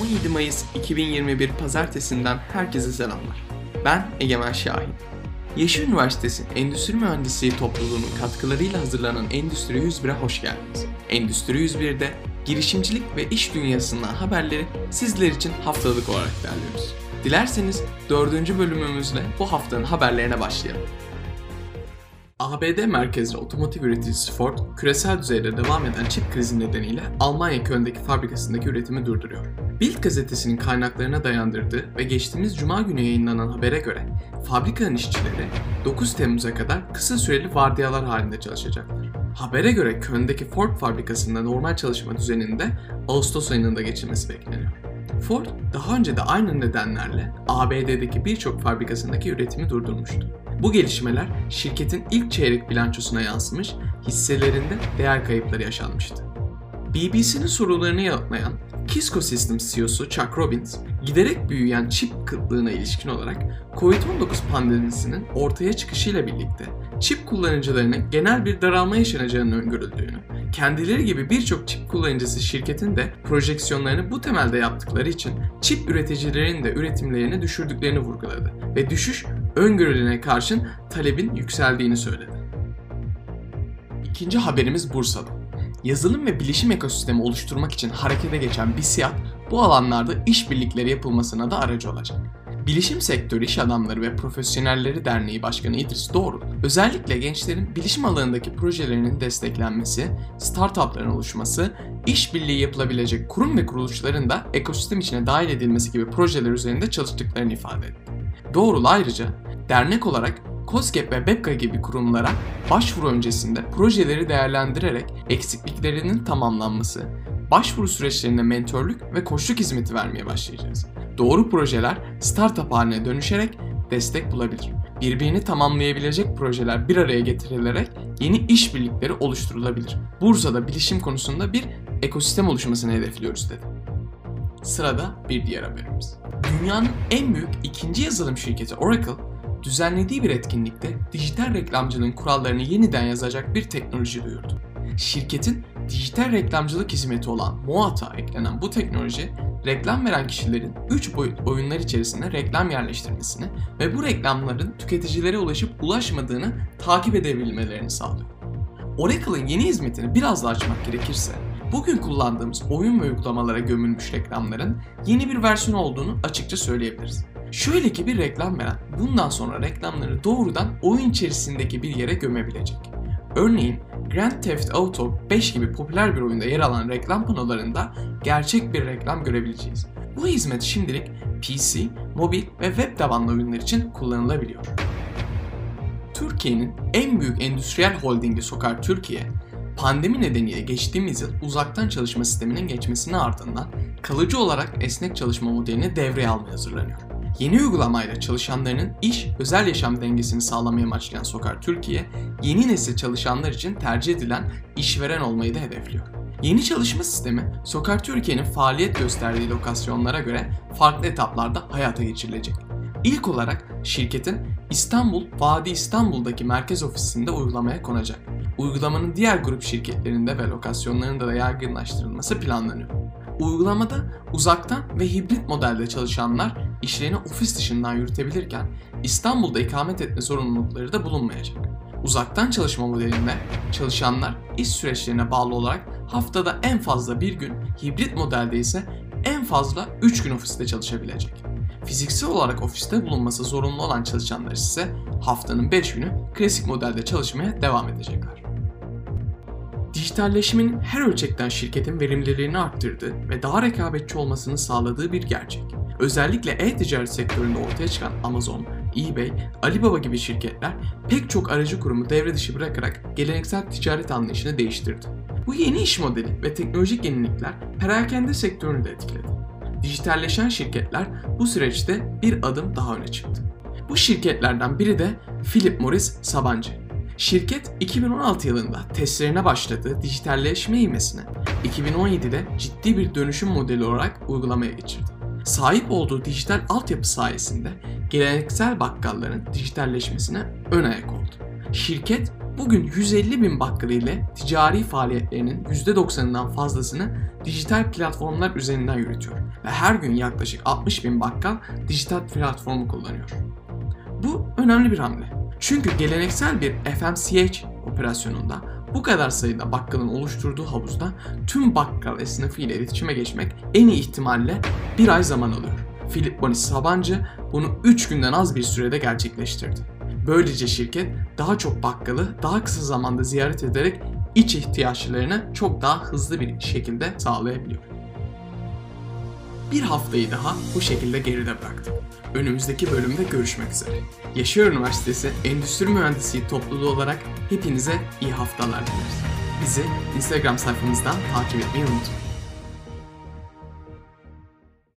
17 Mayıs 2021 Pazartesinden herkese selamlar. Ben Egemen Şahin. Yeşil Üniversitesi Endüstri Mühendisliği topluluğunun katkılarıyla hazırlanan Endüstri 101'e hoş geldiniz. Endüstri 101'de girişimcilik ve iş dünyasından haberleri sizler için haftalık olarak derliyoruz. Dilerseniz dördüncü bölümümüzle bu haftanın haberlerine başlayalım. ABD merkezli otomotiv üreticisi Ford, küresel düzeyde devam eden çip krizi nedeniyle Almanya Köln'deki fabrikasındaki üretimi durduruyor. Bild gazetesinin kaynaklarına dayandırdığı ve geçtiğimiz cuma günü yayınlanan habere göre fabrikanın işçileri 9 Temmuz'a kadar kısa süreli vardiyalar halinde çalışacaklar. Habere göre Köln'deki Ford fabrikasında normal çalışma düzeninde Ağustos ayında geçilmesi bekleniyor. Ford daha önce de aynı nedenlerle ABD'deki birçok fabrikasındaki üretimi durdurmuştu. Bu gelişmeler şirketin ilk çeyrek bilançosuna yansımış, hisselerinde değer kayıpları yaşanmıştı. BBC'nin sorularını yanıtlayan Kisco Systems CEO'su Chuck Robbins, giderek büyüyen çip kıtlığına ilişkin olarak COVID-19 pandemisinin ortaya çıkışıyla birlikte çip kullanıcılarının genel bir daralma yaşanacağını öngörüldüğünü, kendileri gibi birçok çip kullanıcısı şirketin de projeksiyonlarını bu temelde yaptıkları için çip üreticilerinin de üretimlerini düşürdüklerini vurguladı ve düşüş öngörülene karşın talebin yükseldiğini söyledi. İkinci haberimiz Bursa'da. Yazılım ve bilişim ekosistemi oluşturmak için harekete geçen BİSİAD bu alanlarda işbirlikleri yapılmasına da aracı olacak. Bilişim Sektörü İş Adamları ve Profesyonelleri Derneği Başkanı İdris Doğru, özellikle gençlerin bilişim alanındaki projelerinin desteklenmesi, startupların oluşması, işbirliği yapılabilecek kurum ve kuruluşların da ekosistem içine dahil edilmesi gibi projeler üzerinde çalıştıklarını ifade etti. Doğrul ayrıca dernek olarak COSGAP ve BEPKA gibi kurumlara başvuru öncesinde projeleri değerlendirerek eksikliklerinin tamamlanması, başvuru süreçlerinde mentorluk ve koçluk hizmeti vermeye başlayacağız. Doğru projeler startup haline dönüşerek destek bulabilir. Birbirini tamamlayabilecek projeler bir araya getirilerek yeni işbirlikleri oluşturulabilir. Bursa'da bilişim konusunda bir ekosistem oluşmasını hedefliyoruz dedi. Sırada bir diğer haberimiz. Dünyanın en büyük ikinci yazılım şirketi Oracle, düzenlediği bir etkinlikte dijital reklamcılığın kurallarını yeniden yazacak bir teknoloji duyurdu. Şirketin dijital reklamcılık hizmeti olan Moata eklenen bu teknoloji, reklam veren kişilerin 3 boyut oyunlar içerisinde reklam yerleştirmesini ve bu reklamların tüketicilere ulaşıp ulaşmadığını takip edebilmelerini sağlıyor. Oracle'ın yeni hizmetini biraz daha açmak gerekirse, bugün kullandığımız oyun ve uygulamalara gömülmüş reklamların yeni bir versiyon olduğunu açıkça söyleyebiliriz. Şöyle ki bir reklam veren bundan sonra reklamları doğrudan oyun içerisindeki bir yere gömebilecek. Örneğin Grand Theft Auto 5 gibi popüler bir oyunda yer alan reklam panolarında gerçek bir reklam görebileceğiz. Bu hizmet şimdilik PC, mobil ve web tabanlı oyunlar için kullanılabiliyor. Türkiye'nin en büyük endüstriyel holdingi Sokar Türkiye, pandemi nedeniyle geçtiğimiz yıl uzaktan çalışma sisteminin geçmesine ardından kalıcı olarak esnek çalışma modelini devreye almaya hazırlanıyor. Yeni uygulamayla çalışanlarının iş özel yaşam dengesini sağlamaya amaçlayan Sokar Türkiye, yeni nesil çalışanlar için tercih edilen işveren olmayı da hedefliyor. Yeni çalışma sistemi Sokar Türkiye'nin faaliyet gösterdiği lokasyonlara göre farklı etaplarda hayata geçirilecek. İlk olarak şirketin İstanbul, Vadi İstanbul'daki merkez ofisinde uygulamaya konacak. Uygulamanın diğer grup şirketlerinde ve lokasyonlarında da yaygınlaştırılması planlanıyor. Uygulamada uzaktan ve hibrit modelde çalışanlar işlerini ofis dışından yürütebilirken İstanbul'da ikamet etme zorunlulukları da bulunmayacak. Uzaktan çalışma modelinde çalışanlar iş süreçlerine bağlı olarak haftada en fazla bir gün, hibrit modelde ise en fazla 3 gün ofiste çalışabilecek. Fiziksel olarak ofiste bulunması zorunlu olan çalışanlar ise haftanın 5 günü klasik modelde çalışmaya devam edecekler. Dijitalleşmenin her ölçekten şirketin verimliliğini arttırdığı ve daha rekabetçi olmasını sağladığı bir gerçek. Özellikle e-ticaret sektöründe ortaya çıkan Amazon, eBay, Alibaba gibi şirketler pek çok aracı kurumu devre dışı bırakarak geleneksel ticaret anlayışını değiştirdi. Bu yeni iş modeli ve teknolojik yenilikler perakende sektörünü de etkiledi. Dijitalleşen şirketler bu süreçte bir adım daha öne çıktı. Bu şirketlerden biri de Philip Morris Sabancı. Şirket 2016 yılında testlerine başladığı dijitalleşme ivmesini 2017'de ciddi bir dönüşüm modeli olarak uygulamaya geçirdi. Sahip olduğu dijital altyapı sayesinde geleneksel bakkalların dijitalleşmesine ön ayak oldu. Şirket Bugün 150 bin bakkal ile ticari faaliyetlerinin %90'ından fazlasını dijital platformlar üzerinden yürütüyor ve her gün yaklaşık 60 bin bakkal dijital platformu kullanıyor. Bu önemli bir hamle. Çünkü geleneksel bir FMCH operasyonunda bu kadar sayıda bakkalın oluşturduğu havuzda tüm bakkal esnafı ile iletişime geçmek en iyi ihtimalle bir ay zaman alıyor. Philip Bonis Sabancı bunu 3 günden az bir sürede gerçekleştirdi. Böylece şirket daha çok bakkalı daha kısa zamanda ziyaret ederek iç ihtiyaçlarını çok daha hızlı bir şekilde sağlayabiliyor. Bir haftayı daha bu şekilde geride bıraktık. Önümüzdeki bölümde görüşmek üzere. Yaşar Üniversitesi Endüstri Mühendisliği topluluğu olarak hepinize iyi haftalar dileriz. Bizi Instagram sayfamızdan takip etmeyi unutmayın.